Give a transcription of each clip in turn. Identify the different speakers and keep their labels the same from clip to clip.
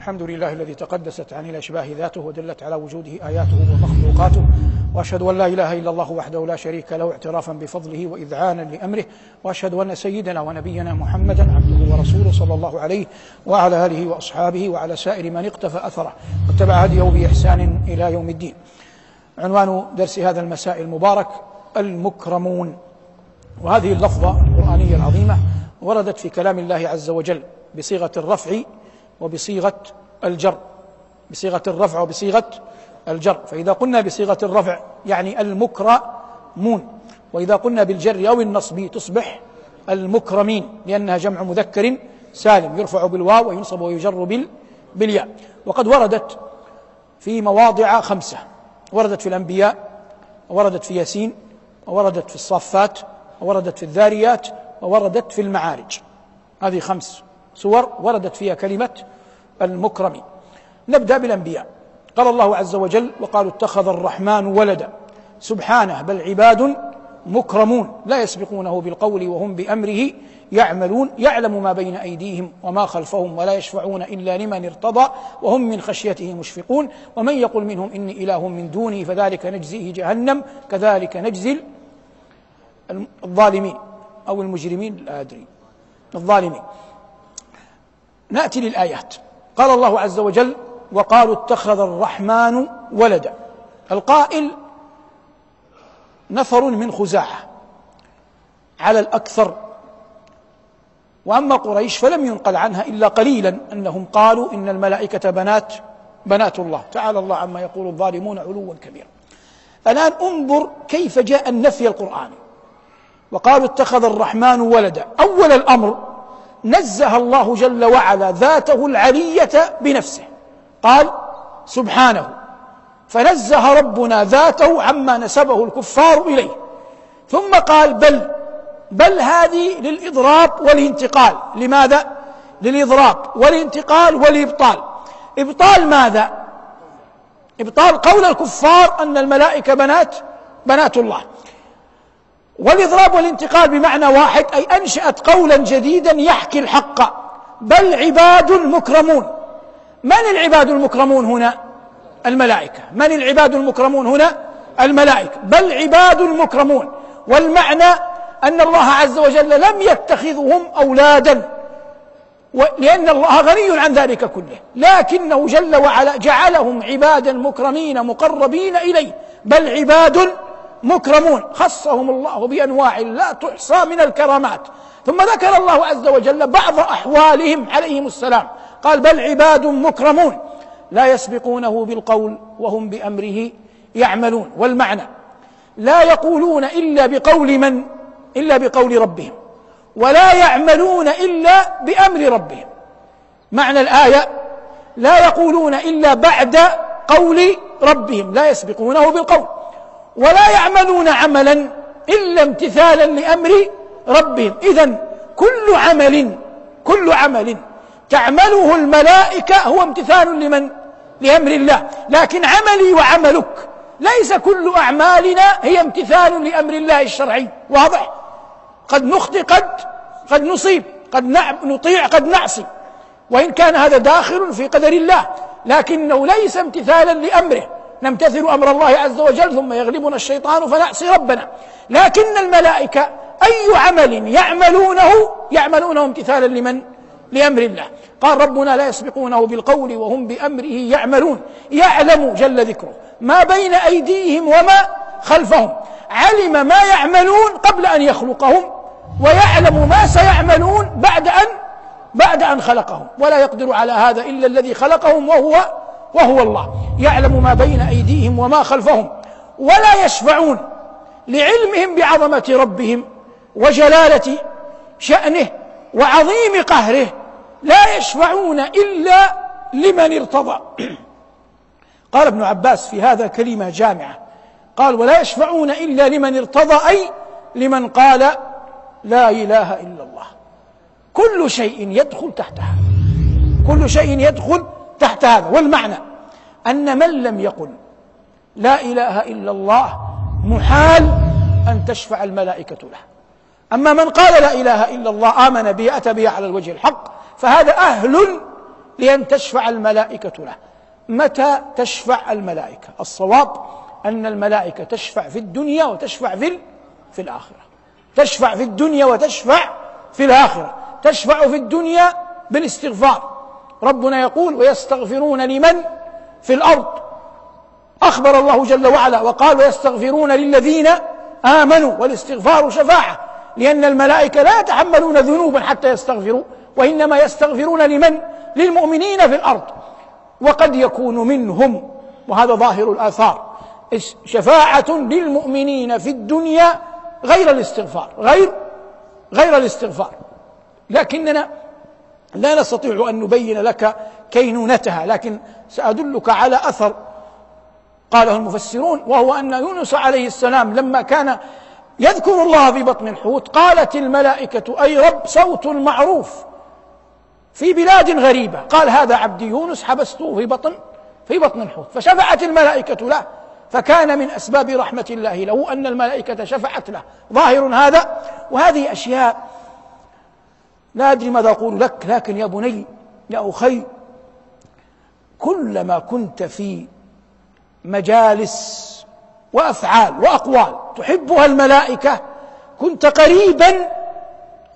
Speaker 1: الحمد لله الذي تقدست عن الأشباه ذاته ودلت على وجوده آياته ومخلوقاته وأشهد أن لا إله إلا الله وحده لا شريك له اعترافا بفضله واذعانا لأمره وأشهد أن سيدنا ونبينا محمدا عبده ورسوله صلى الله عليه وعلى آله وأصحابه وعلى سائر من اقتفى أثره واتبع هديه بإحسان إلى يوم الدين. عنوان درس هذا المساء المبارك المكرمون وهذه اللفظة القرآنية العظيمة وردت في كلام الله عز وجل بصيغة الرفع وبصيغة الجر بصيغة الرفع وبصيغة الجر. فإذا قلنا بصيغة الرفع يعني المكرمون وإذا قلنا بالجر أو النصب تصبح المكرمين لأنها جمع مذكر سالم يرفع بالواو وينصب ويجر بال بالياء. وقد وردت في مواضع خمسة. وردت في الأنبياء ووردت في ياسين ووردت في الصافات ووردت في الذاريات ووردت في المعارج. هذه خمس سور وردت فيها كلمة المكرم. نبدأ بالأنبياء. قال الله عز وجل وقالوا اتخذ الرحمن ولدا. سبحانه بل عباد مكرمون لا يسبقونه بالقول وهم بأمره يعملون. يعلم ما بين أيديهم وما خلفهم ولا يشفعون إلا لمن ارتضى وهم من خشيته مشفقون. ومن يقل منهم إني إله من دوني فذلك نجزيه جهنم كذلك نجزي الظالمين أو المجرمين لا أدري. الظالمين. نأتي للآيات. قال الله عز وجل وقالوا اتخذ الرحمن ولدا. القائل نفر من خزاعة على الأكثر. وأما قريش فلم ينقل عنها إلا قليلا أنهم قالوا إن الملائكة بنات بنات الله. تعالى الله عما يقول الظالمون علوا كبيرا. الآن انظر كيف جاء النفي القرآني. وقالوا اتخذ الرحمن ولدا. أول الأمر نزه الله جل وعلا ذاته العلية بنفسه. قال سبحانه. فنزه ربنا ذاته عما نسبه الكفار إليه. ثم قال بل بل هذه للإضراب والانتقال. لماذا؟ للإضراب والانتقال والإبطال. إبطال ماذا؟ إبطال قول الكفار أن الملائكة بنات بنات الله. والإضراب والانتقال بمعنى واحد أي أنشأت قولا جديدا يحكي الحق. بل عباد مكرمون من العباد المكرمون هنا؟ الملائكة. من العباد المكرمون هنا؟ الملائكة. بل عباد مكرمون والمعنى أن الله عز وجل لم يتخذهم أولادا. لأن الله غني عن ذلك كله. لكنه جل وعلا جعلهم عبادا مكرمين مقربين إليه. بل عباد مكرمون. خصهم الله بأنواع لا تحصى من الكرامات. ثم ذكر الله عز وجل بعض أحوالهم عليهم السلام. قال بل عباد مكرمون. لا يسبقونه بالقول وهم بأمره يعملون. والمعنى لا يقولون إلا بقول من؟ إلا بقول ربهم. ولا يعملون إلا بأمر ربهم. معنى الآية لا يقولون إلا بعد قول ربهم. لا يسبقونه بالقول. ولا يعملون عملا إلا امتثالا لأمر ربهم إذا كل عمل كل عمل تعمله الملائكة هو امتثال لمن؟ لأمر الله. لكن عملي وعملك ليس كل أعمالنا هي امتثال لأمر الله الشرعي. واضح؟ قد نخطئ قد قد نصيب قد نطيع قد نعصي. وإن كان هذا داخل في قدر الله لكنه ليس امتثالا لأمره. نمتثل أمر الله عز وجل ثم يغلبنا الشيطان فنعصي ربنا. لكن الملائكة أي عمل يعملونه يعملونه امتثالا لمن؟ لأمر الله. قال ربنا لا يسبقونه بالقول وهم بأمره يعملون. يعلم جل ذكره ما بين أيديهم وما خلفهم. علم ما يعملون قبل أن يخلقهم ويعلم ما سيعملون بعد أن بعد أن خلقهم. ولا يقدر على هذا إلا الذي خلقهم وهو وهو الله يعلم ما بين أيديهم وما خلفهم ولا يشفعون لعلمهم بعظمة ربهم وجلالة شأنه وعظيم قهره لا يشفعون إلا لمن ارتضى. قال ابن عباس في هذا كلمة جامعة قال ولا يشفعون إلا لمن ارتضى أي لمن قال لا إله إلا الله كل شيء يدخل تحتها كل شيء يدخل تحت هذا. والمعنى أن من لم يقل لا إله إلا الله محال أن تشفع الملائكة له. أما من قال لا إله إلا الله آمن به أتى به على الوجه الحق فهذا أهل لأن تشفع الملائكة له. متى تشفع الملائكة؟ الصواب أن الملائكة تشفع في الدنيا وتشفع في في الآخرة. تشفع في الدنيا وتشفع في الآخرة. تشفع في الدنيا بالاستغفار. ربنا يقول ويستغفرون لمن في الأرض. أخبر الله جل وعلا وقال ويستغفرون للذين آمنوا والاستغفار شفاعة لأن الملائكة لا يتحملون ذنوبا حتى يستغفروا وإنما يستغفرون لمن؟ للمؤمنين في الأرض. وقد يكون منهم وهذا ظاهر الآثار شفاعة للمؤمنين في الدنيا غير الاستغفار غير غير الاستغفار. لكننا لا نستطيع أن نبين لك كينونتها لكن سأدلك على أثر قاله المفسرون وهو أن يونس عليه السلام لما كان يذكر الله في بطن الحوت قالت الملائكة أي رب صوت معروف في بلاد غريبة. قال هذا عبدي يونس حبسته في بطن في بطن الحوت. فشفعت الملائكة له فكان من أسباب رحمة الله له أن الملائكة شفعت له. ظاهر هذا وهذه أشياء لا أدري ماذا أقول لك لكن يا بني يا أخي كلما كنت في مجالس وأفعال وأقوال تحبها الملائكة كنت قريبا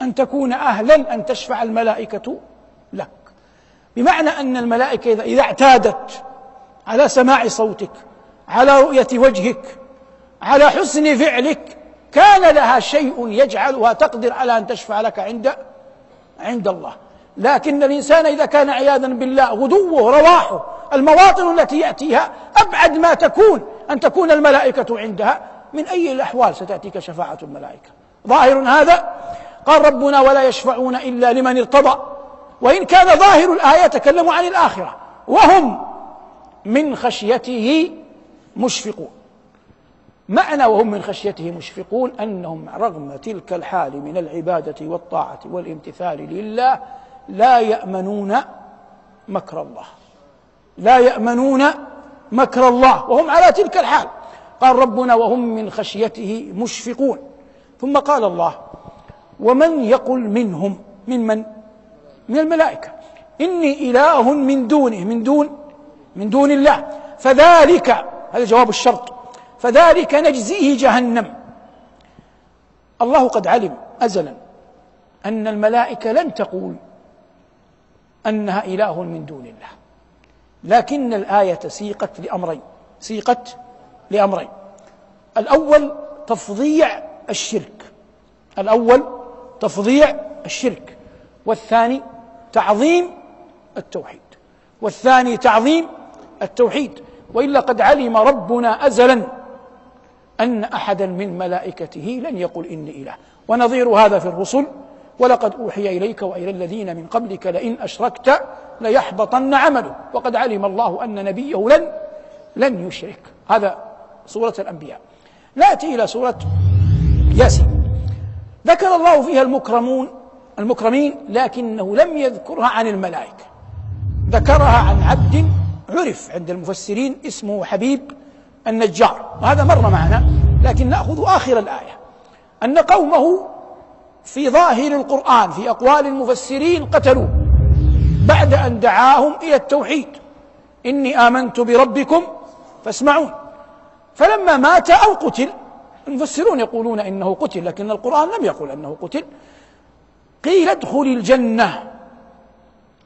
Speaker 1: أن تكون أهلا أن تشفع الملائكة لك. بمعنى أن الملائكة إذا اعتادت على سماع صوتك على رؤية وجهك على حسن فعلك كان لها شيء يجعلها تقدر على أن تشفع لك عند عند الله. لكن الإنسان إذا كان عياذا بالله غدوه رواحه المواطن التي يأتيها أبعد ما تكون أن تكون الملائكة عندها. من أي الأحوال ستأتيك شفاعة الملائكة؟ ظاهر هذا؟ قال ربنا ولا يشفعون إلا لمن ارتضى. وإن كان ظاهر الآية تكلموا عن الآخرة. وهم من خشيته مشفقون. معنى وهم من خشيته مشفقون أنهم رغم تلك الحال من العبادة والطاعة والامتثال لله لا يأمنون مكر الله. لا يأمنون مكر الله وهم على تلك الحال. قال ربنا وهم من خشيته مشفقون. ثم قال الله ومن يقل منهم من من؟ من الملائكة. إني إله من دونه من دون من دون الله. فذلك هذا جواب الشرط. فذلك نجزيه جهنم. الله قد علم ازلا أن الملائكة لن تقول أنها إله من دون الله. لكن الآية سيقت لأمرين سيقت لأمرين. الأول تفظيع الشرك. الأول تفظيع الشرك. والثاني تعظيم التوحيد. والثاني تعظيم التوحيد. وإلا قد علم ربنا ازلا أن أحدا من ملائكته لن يقل إني إله. ونظير هذا في الرسل. ولقد أوحي إليك وإلى الذين من قبلك لئن أشركت ليحبطن عمله وقد علم الله أن نبيه لن لن يشرك. هذا سورة الأنبياء. نأتي إلى سورة ياسين. ذكر الله فيها المكرمون المكرمين لكنه لم يذكرها عن الملائكة. ذكرها عن عبد عرف عند المفسرين اسمه حبيب النجار. وهذا مر معنا لكن نأخذ آخر الآية. أن قومه في ظاهر القرآن في أقوال المفسرين قتلوه. بعد أن دعاهم إلى التوحيد. إني آمنت بربكم فاسمعون. فلما مات أو قتل المفسرون يقولون إنه قتل لكن القرآن لم يقل إنه قتل. قيل ادخل الجنة.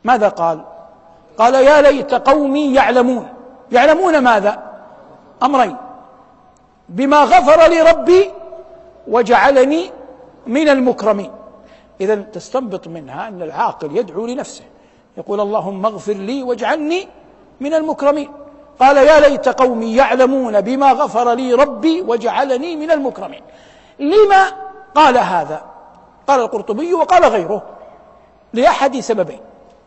Speaker 1: ماذا قال؟ قال يا ليت قومي يعلمون. يعلمون ماذا؟ أمرين. بما غفر لي ربي وجعلني من المكرمين. اذا تستنبط منها أن العاقل يدعو لنفسه. يقول اللهم اغفر لي واجعلني من المكرمين. قال يا ليت قومي يعلمون بما غفر لي ربي وجعلني من المكرمين. لما قال هذا؟ قال القرطبي وقال غيره. لأحد سببين.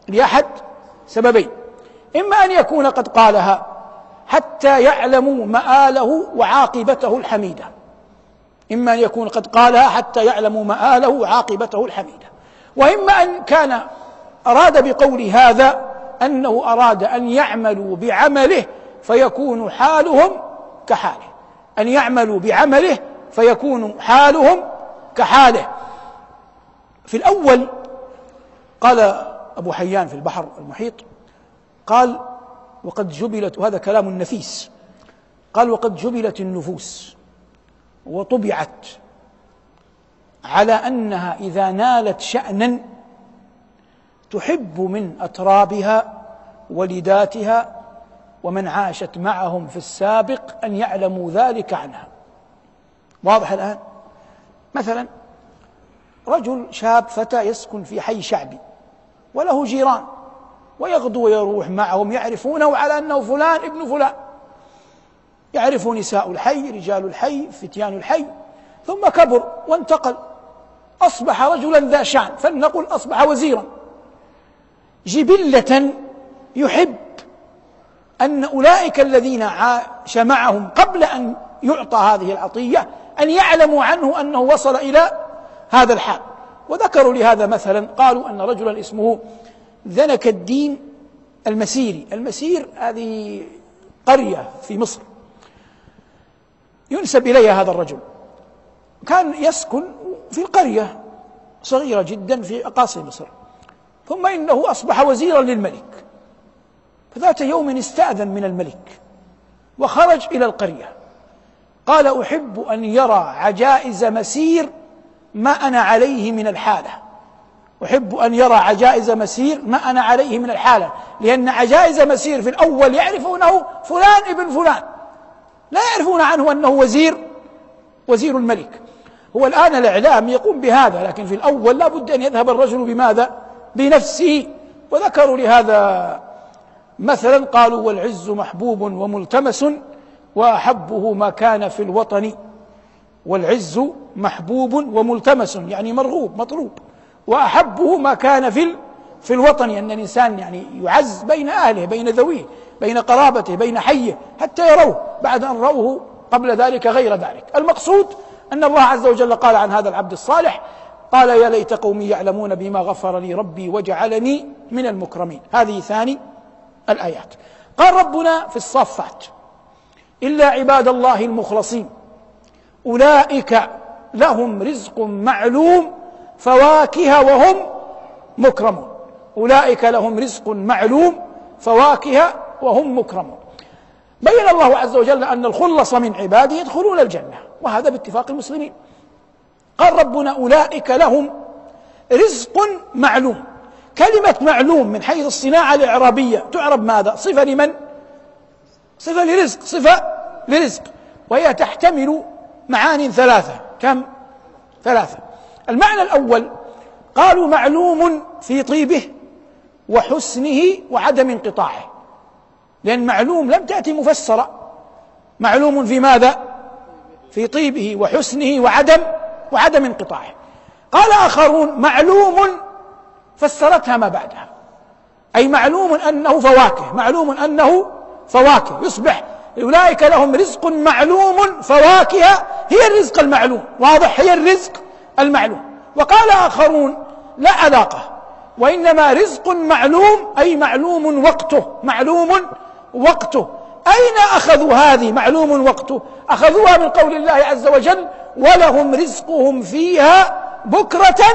Speaker 1: لأحد سببين. إما أن يكون قد قالها حتى يعلموا مآله وعاقبته الحميدة. إما أن يكون قد قالها حتى يعلموا مآله وعاقبته الحميدة. وإما أن كان أراد بقول هذا أنه أراد أن يعملوا بعمله فيكون حالهم كحاله. أن يعملوا بعمله فيكون حالهم كحاله. في الأول قال أبو حيان في البحر المحيط قال وقد جبلت وهذا كلام نفيس قال وقد جبلت النفوس وطبعت على أنها إذا نالت شأنا تحب من أترابها ولداتها ومن عاشت معهم في السابق أن يعلموا ذلك عنها. واضح الآن؟ مثلا رجل شاب فتى يسكن في حي شعبي وله جيران. ويغدو ويروح معهم يعرفونه على أنه فلان ابن فلان. يعرف نساء الحي رجال الحي فتيان الحي. ثم كبر وانتقل. أصبح رجلا ذا شان. فلنقل أصبح وزيرا. جبلة يحب أن أولئك الذين عاش معهم قبل أن يعطى هذه العطية أن يعلموا عنه أنه وصل إلى هذا الحال. وذكروا لهذا مثلا قالوا أن رجلا اسمه ذنك الدين المسيري. المسير هذه قرية في مصر. ينسب إليها هذا الرجل. كان يسكن في القريه صغيرة جدا في أقاصي مصر. ثم إنه أصبح وزيرا للملك. فذات يوم استأذن من الملك وخرج إلى القرية. قال أحب أن يرى عجائز مسير ما أنا عليه من الحالة. أحب أن يرى عجائز مسير ما أنا عليه من الحالة لأن عجائز مسير في الأول يعرفونه فلان ابن فلان لا يعرفون عنه أنه وزير وزير الملك. هو الآن الإعلام يقوم بهذا لكن في الأول لا بد أن يذهب الرجل بماذا؟ بنفسه. وذكروا لهذا مثلا قالوا والعز محبوب وملتمس وأحبه ما كان في الوطن. والعز محبوب وملتمس يعني مرغوب مطلوب وأحبه ما كان في في الوطن أن الإنسان يعني يعز بين أهله بين ذويه بين قرابته بين حيه حتى يروه. بعد أن روه قبل ذلك غير ذلك. المقصود أن الله عز وجل قال عن هذا العبد الصالح قال يا ليت قومي يعلمون بما غفر لي ربي وجعلني من المكرمين. هذه ثاني الآيات. قال ربنا في الصافات إلا عباد الله المخلصين أولئك لهم رزق معلوم فواكه وهم مكرمون. أولئك لهم رزق معلوم فواكه وهم مكرمون. بين الله عز وجل أن الخلص من عباده يدخلون الجنة وهذا باتفاق المسلمين. قال ربنا أولئك لهم رزق معلوم. كلمة معلوم من حيث الصناعة الإعرابية تعرب ماذا؟ صفة لمن؟ صفة لرزق صفة لرزق. وهي تحتمل معان ثلاثة. كم؟ ثلاثة. المعنى الأول قالوا معلوم في طيبه وحسنه وعدم انقطاعه. لأن معلوم لم تأتي مفسرة. معلوم في ماذا؟ في طيبه وحسنه وعدم وعدم انقطاعه. قال آخرون معلوم فسرتها ما بعدها. أي معلوم أنه فواكه معلوم أنه فواكه. يصبح أولئك لهم رزق معلوم فواكه هي الرزق المعلوم. واضح هي الرزق؟ المعلوم. وقال آخرون لا علاقة وإنما رزق معلوم أي معلوم وقته معلوم وقته. أين أخذوا هذه معلوم وقته؟ أخذوها من قول الله عز وجل ولهم رزقهم فيها بكرة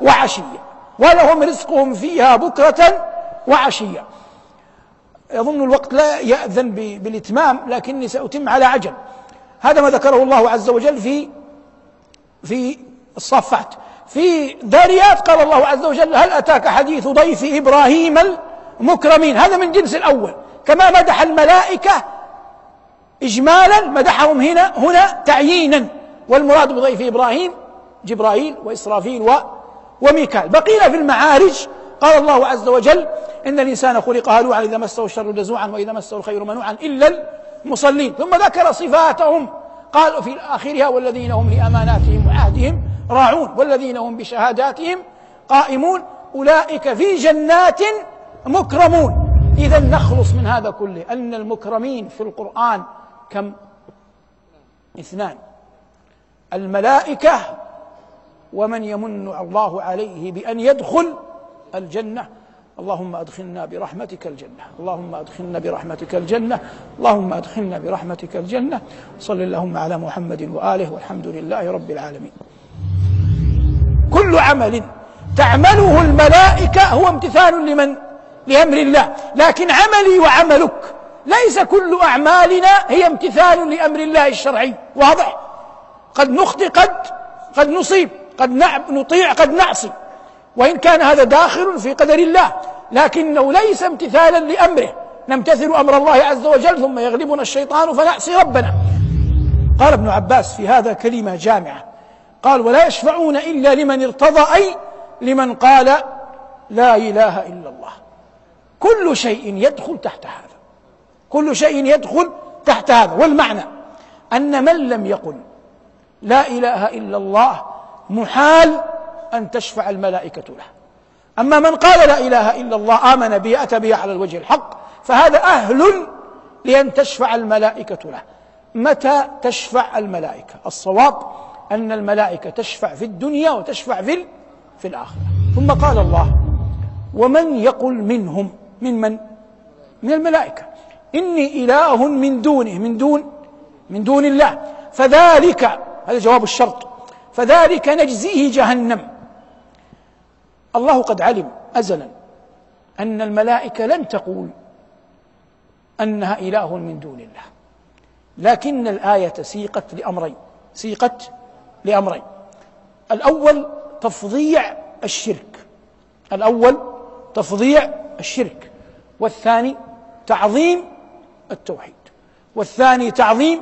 Speaker 1: وعشية. ولهم رزقهم فيها بكرة وعشية. يظن الوقت لا يأذن بالإتمام لكني سأتم على عجل. هذا ما ذكره الله عز وجل في في الصفات في ذاريات قال الله عز وجل هل أتاك حديث ضيف إبراهيم المكرمين؟ هذا من جنس الأول. كما مدح الملائكة إجمالا مدحهم هنا هنا تعيينا. والمراد بضيف إبراهيم جبرائيل وإسرافيل و وميكال. بقينا في المعارج قال الله عز وجل إن الإنسان خلق هلوعا إذا مسه الشر جزوعا وإذا مسه الخير منوعا إلا المصلين. ثم ذكر صفاتهم. قال في آخرها والذين هم لأماناتهم وعهدهم راعون والذين هم بشهاداتهم قائمون أولئك في جنات مكرمون. إذا نخلص من هذا كله. أن المكرمين في القرآن كم؟ اثنان. الملائكة ومن يمن الله عليه بأن يدخل الجنة. اللهم أدخلنا برحمتك الجنة. اللهم أدخلنا برحمتك الجنة. اللهم أدخلنا برحمتك الجنة. صل اللهم على محمد وآله والحمد لله رب العالمين. كل عمل تعمله الملائكة هو امتثال لمن؟ لأمر الله. لكن عملي وعملك ليس كل أعمالنا هي امتثال لأمر الله الشرعي. واضح؟ قد نخطئ قد قد نصيب قد نطيع قد نعصي. وإن كان هذا داخل في قدر الله. لكنه ليس امتثالا لأمره. نمتثل أمر الله عز وجل ثم يغلبنا الشيطان فنعصي ربنا. قال ابن عباس في هذا كلمة جامعة. قال ولا يشفعون إلا لمن ارتضى أي لمن قال لا إله إلا الله. كل شيء يدخل تحت هذا. كل شيء يدخل تحت هذا. والمعنى أن من لم يقل لا إله إلا الله محال أن تشفع الملائكة له. أما من قال لا إله إلا الله آمن به أتى به على الوجه الحق فهذا أهل لأن تشفع الملائكة له. متى تشفع الملائكة؟ الصواب أن الملائكة تشفع في الدنيا وتشفع في في الآخرة. ثم قال الله ومن يقل منهم من من؟ من الملائكة. إني إله من دونه من دون من دون الله. فذلك هذا جواب الشرط. فذلك نجزيه جهنم. الله قد علم أزلا أن الملائكة لن تقول أنها إله من دون الله. لكن الآية سيقت لأمرين. سيقت لأمرين. الأول تفظيع الشرك. الأول تفظيع الشرك. والثاني تعظيم التوحيد. والثاني تعظيم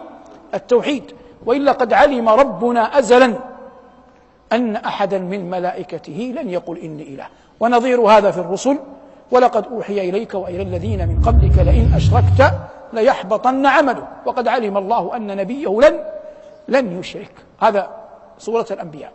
Speaker 1: التوحيد. والا قد علم ربنا ازلا أن احدا من ملائكته لن يقل إني إله. ونظير هذا في الرسل. ولقد أوحي إليك وإلى الذين من قبلك لئن أشركت ليحبطن عمله وقد علم الله أن نبيه لن لن يشرك. هذا سورة الأنبياء.